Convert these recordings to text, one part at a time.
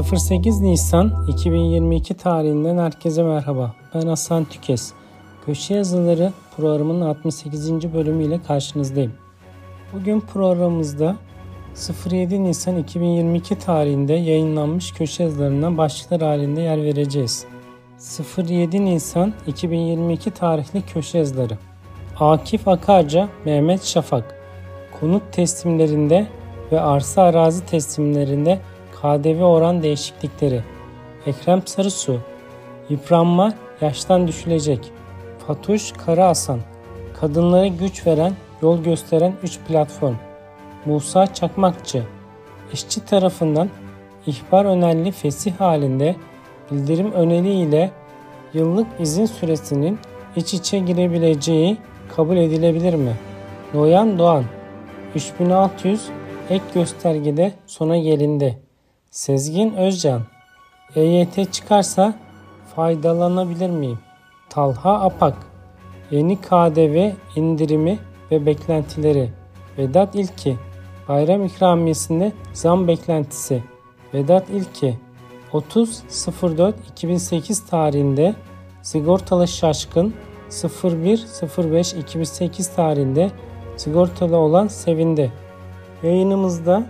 08 Nisan 2022 tarihinden herkese merhaba. Ben Hasan Tükes. Köşe yazıları programının 68. bölümüyle karşınızdayım. Bugün programımızda 07 Nisan 2022 tarihinde yayınlanmış köşe yazılarından başlıklar halinde yer vereceğiz. 07 Nisan 2022 tarihli köşe yazıları. Akif Akarca, Mehmet Şafak. Konut teslimlerinde ve arsa arazi teslimlerinde KDV oran değişiklikleri. Ekrem Sarısu. Yıpranma yaştan düşülecek. Fatuş Karahasan. Kadınlara güç veren, yol gösteren 3 platform. Musa Çakmakçı. İşçi tarafından ihbar önerli fesih halinde bildirim öneriyle yıllık izin süresinin iç içe girebileceği kabul edilebilir mi? Noyan Doğan 3600 ek göstergede sona gelindi. Sezgin Özcan EYT çıkarsa faydalanabilir miyim? Talha Apak Yeni KDV indirimi ve beklentileri Vedat İlki Bayram ikramiyesinde zam beklentisi Vedat İlki 30.04.2008 tarihinde sigortalı şaşkın 01.05.2008 tarihinde sigortalı olan sevindi. Yayınımızda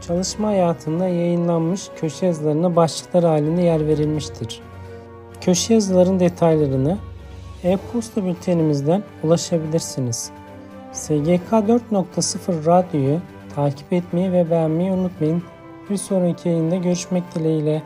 çalışma hayatında yayınlanmış köşe yazılarına başlıklar halinde yer verilmiştir. Köşe yazıların detaylarını e-posta bültenimizden ulaşabilirsiniz. SGK 4.0 Radyo'yu takip etmeyi ve beğenmeyi unutmayın. Bir sonraki yayında görüşmek dileğiyle.